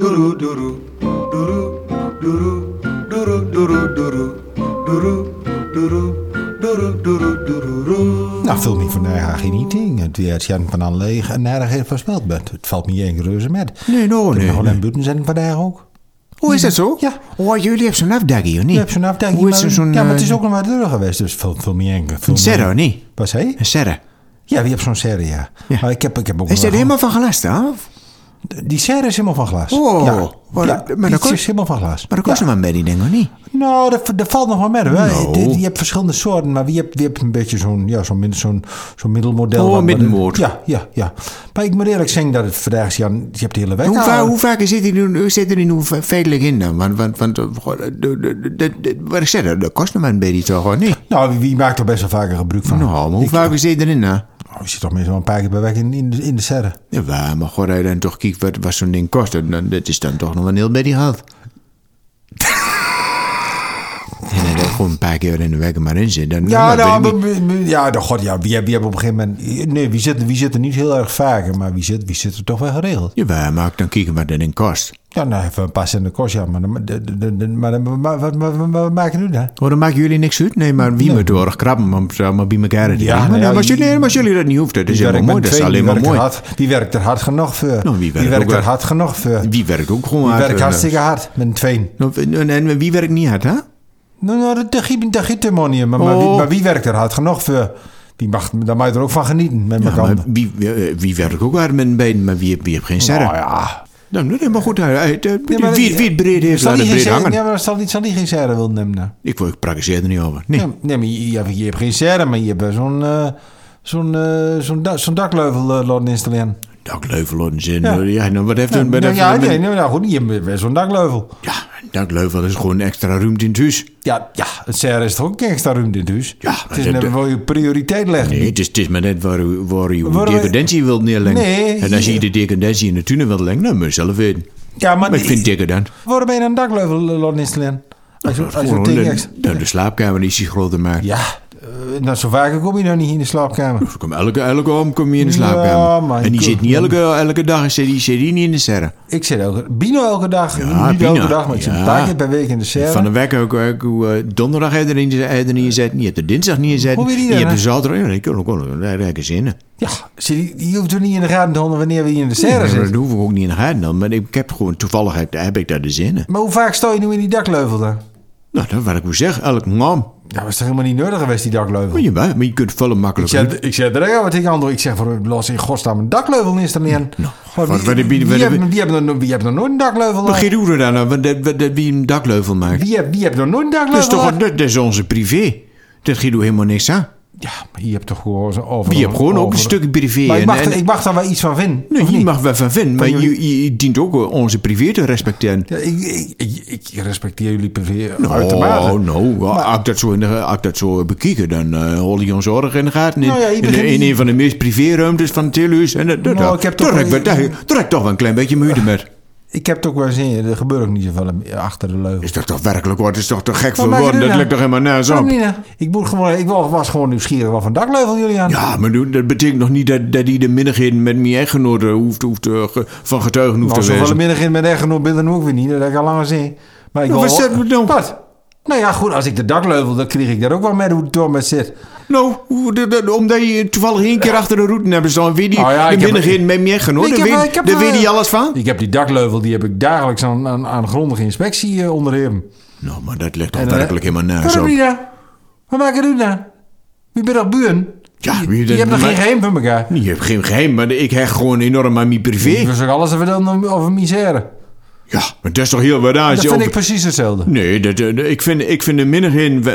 Doeroe, doeroe, doeroe, doeroe, doeroe, doeroe, doeroe, doeroe, doeroe, doeroe, doeroe, doeroe. Nou, vul me vandaag geen ding. Het weer Jan van aan leeg en nergens heeft voorspeld bent. Het valt me één reuze met. Nee, nou, Ik nee. in buiten zijn vandaag ook. Hoe is dat zo? Ja. Oh, jullie hebben zo'n afdaggie, of niet? Je hebt zo'n afdeling. Hoe is er zo'n... Ja, maar het is eh, ook nog maar deur geweest, dus vul, vul me één. vul Een serre, of niet? Wat zei je? Een serre. Ja, wie hebt zo'n serre, ja. Ja. Maar ik heb, ik heb ook Is dat helemaal van glas, dan? Die serre is helemaal van glas. Oh, ja. maar ja, dat- maar die dat kost- is helemaal van glas. Maar dat kost ja. nog maar een beetje, denk ik, niet? Nou, dat, dat valt nog wel. Hè. Nou. Die- Je hebt verschillende soorten, maar wie hebt, een beetje zo'n ja, zo'n zo'n zo'n middelmodel. Oh, middenmoot. Ja, ja, ja. Maar ik moet eerlijk zeggen dat het vandaag, Jan, je hebt de hele week Hoe, al- va hoe vaak zit hij nu, zit er nu fe- feitelijk in dan? Want, want, want eh, wat ik zeg, dat kost nog maar een beetje toch, of niet? Nou, wie, maakt er best wel vaker gebruik van? Nou, maar hoe vaak zit er erin dan? Oh, je zit toch meestal een paar keer per week in, in, de, in de serre. Ja, maar als je dan toch kijkt wat, wat zo'n ding kost, dan, dat is dan toch nog een heel beetje geld. en dat er gewoon een paar keer in de week maar in zit, dan... Ja, dan nou, niet. ja, nou, god, ja, wie, hebben op een gegeven moment... Nee, wie zit, wie zit er niet heel erg vaker, maar wie zit, wie zit er toch wel geregeld? Ja, waar, maar ik dan kijken wat dat ding kost. Ja, nou, even een pas in de kost, ja, maar, de, de, de, de- maar, maar wat, maken nu dan? Oh, dan maken jullie niks uit? Nee, maar wie moet door krabben zo maar bij elkaar te Ja, nou ja, maar, jullie, maar jullie dat niet hoeft, dat is Wie helemaal mooi. Dat is alleen wie maar mooi. hard- wie werkt er hard genoeg voor? Nou, wie werkt er hard- genoeg voor? Wie werkt ook gewoon Wie hard, werkt eh, hartstikke hard met twee. nou, En, wie werkt niet hard, hè? Nou, nou dat, giet- niet. Maar, maar, wie, Oh. maar wie werkt er hard genoeg voor? Wie mag, daar mag je er ook van genieten met Ja, elkaar. maar wie, wie, wie werkt ook hard met een been, maar wie, wie heeft geen serre? Nou ja. Nou, dat is maar goed. eh, Ja, maar- wie, wie het breed heeft, laat het breed hangen. Ja, maar zal die, zal die geen serre willen nemen? Ik, ik praktiseer er niet over. Nee. Nee, nee maar je, je, hebt, geen serre, maar je hebt zo'n eh, zo'n eh, zo'n da- zo'n dakleuvel eh, laten installeren. Dakleuvel in zin. Ja. Ja. ja, nou, wat heeft Ja, een... wat nou, ja, nee, nou, goed, je hebt wel zo'n dakleuvel. Ja, dakleuvel is gewoon extra ruimte in het huis. Ja, ja, het serre is toch ook extra ruimte in het huis? Ja, het is net waar je prioriteit legt. Nee, het is, het is maar net waar, u- waar je Waar we- decadentie wilt neerleggen. Nee, en als je de decadentie in de tuinen wilt leggen, dan moet je zelf weten. Ja, maar, Maar ik vind decadent. waarom ben je een dakleuvel laten installeren? Als je, als je een ding de, de, de slaapkamer is groter maakt. Ja, nou, zo vaak kom je nou niet in de slaapkamer. Dus kom elke, elke avond kom je in de slaapkamer. en die ik- zit niet elke, elke dag zit die, zit die niet in de serre. Ik zit elke, Bino elke dag, Ja, niet Bino. elke dag, maar ik zit een paar keer per week in de serre. Van de week ook, ook eh, donderdag heb je erin heb je er niet gezet. Je hebt de dinsdag niet gezet. Hoe weet je Je dat, hebt de zaterdag. Ja, ik kan ook wel. Daar heb ik zin in. Ja, je, je hoeft er niet in de gaten te houden wanneer we hier in de serre zitten. dat hoeven we ook niet in de gaten dan. Maar ik heb gewoon toevallig heb, heb ik daar de zin in. Maar hoe vaak sta je nu in die dakleuvel dan? Nou, dat wat ik moet zeggen. Elke maand. Ja, was toch helemaal niet nodig geweest, die dakleuvel? Maar je, maar je kunt vullen Ik makkelijk. zeg, ik zeg ja, wat ik aan. Ik zeg voor los in godsnaam een dakleuvel installeren. Nou, Maar wat- wie, wie, wat heb heeft- je- wie heeft nog- wie heeft nog nooit een dakleuvel? Maar geen roer dan, want dat, dat, dat, wie een dakleuvel maakt. Wie wie heeft nog nooit een Dat dakleuvel? is toch dat, dat is onze privé. Dat er helemaal niks aan. Ja, maar je hebt toch gewoon over. Je hebt gewoon ook een stukje privé. Maar ik mag, en- er, ik mag daar wel iets van vinden. Nee, je niet? mag wel van vinden, maar je, dient ook onze privé te respecteren. Ja, ik, ik, ik, respecteer jullie privé Nou, uitermate. nou, als ik dat zo, in de, als ik dat zo bekijken, dan eh hol je ons zorg in de gaten. In, Nou ja, in, in een van de meest privéruimtes van het. En dat, dat, Nou, ik heb toch toch wel een klein beetje moeite met. Ik heb het ook wel zin. Er gebeurt ook niet zoveel achter de leugen. Is dat toch werkelijk wat? Is toch te gek voor woorden? Dat nou? lijkt toch helemaal nergens op? nou? Ik, moet gewoon, ik wa- was gewoon nieuwsgierig wat voor dakleuvel jullie aan. Ja, maar nu, dat betekent nog niet dat, dat hij de minnigheden met mijn echtgenoten hoeft, hoeft eh, van getuigen hoeft nou, te zoveel wezen. middag in met echtgenoot ben dan ook weer niet. Dat heb ik al lang gezien. Maar ik Nou, wil wat Nou ja, goed, als ik de dakleuvel, dan kreeg ik daar ook wel met hoe het door met zit. Nou, omdat je toevallig één keer achter de route hebt staan, weet je Nou ja, de ik heb- minnigheden met echtgenoten. Ik Daar heb- weet, hij alles van. Ik heb die dakleuvel, die heb ik dagelijks aan, aan, aan grondige inspectie eh, onderhevig. Nou, maar dat ligt toch werkelijk helemaal nergens op. Wat maak je nu dan? Wie bent dat buren? Ja, je, wie je dat- hebt nog geen geheim van elkaar. Je hebt geen geheim, maar ik hecht gewoon enorm aan mijn privé. Ik wil ook alles vertellen over misère. Ja, maar dat is toch heel wat. Dat vind ik precies hetzelfde. Nee, dat, ik, vind, ik vind de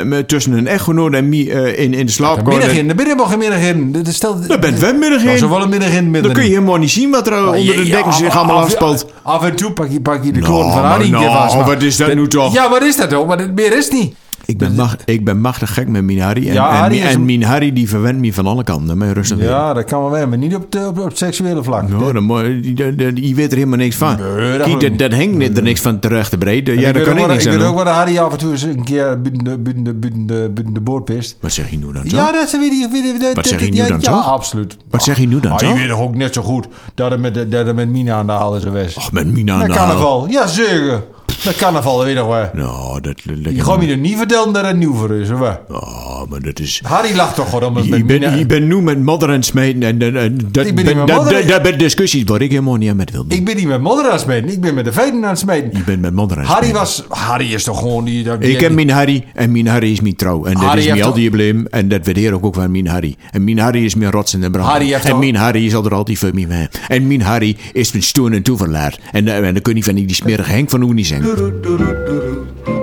met- tussen een echtgenoot en mij eh, in, in de slaapkamer... Middag in, daar ben je helemaal geen middag in. Dat is stel, Dat bent wel middag Nou, in. zo wel een middag in. Dan kun je helemaal niet zien wat er eh, onder de dekken zich allemaal afspeelt. Af en toe pak je, pak je de Nou, kloon van Harry nou, vast. maar- wat is dat nu toch? Ja, wat is dat ook? Maar dat- meer is niet. Ik ben, macht, ik ben machtig gek met mijn Harry. En, Ja, en, Harry mi- is en een- mijn Harry die verwendt me van alle kanten. Maar rustig weer. Ja, dat kan wel weer, maar niet op, de, op, op het seksuele vlak. Dan die, die- die weet er helemaal niks van. Nee, dat Kijk, dat, ik dat hangt niet er niks van terecht te breed. Ja, ik daar kan ook ik wel- niks Ik aan weet ook wel dat Harry af en toe eens een keer buiten de, buiten de, buiten de, buiten de boord pist. Wat zeg je nu dan zo? Ja, dat ik. weet ik- dat- Wat zeg je dat- nu dan Ja, absoluut. Wat zeg je nu dan zo? je weet toch ook net zo goed dat het met, de- dat met Mina aan de haal is geweest. Ach, met Mina aan Dat de haal. carnaval. Ja, zeker. Dat carnaval, weet je nog wel. Nou, dat... dat Je gaat me er niet vertellen dat het nieuw voor is, of wat? Oh, maar dat is... Harry lacht toch gewoon om het Mina. bent, je bent nu met modder aan het smeten en, en, en dat, Ik ben met dat, modder. dat, dat zijn discussies waar ik helemaal niet aan met wil doen. Ik ben niet met modder aan het smeten. Ik ben met de feiten aan het smeten. Je bent met modder aan het Harry was... Harry is toch gewoon die... die Ik heb mijn Harry en mijn Harry is mijn trouw. En dat Harry is mijn gebleven. En dat weet ik ook van mijn Harry. En mijn Harry is mijn rots in de brand. Harry heeft en mijn Harry zal er altijd voor mij. En mijn Harry is mijn stoen en toeverlaat. En, eh, en dan kun je van die smerige Henk van Oenie zijn. do do do do do.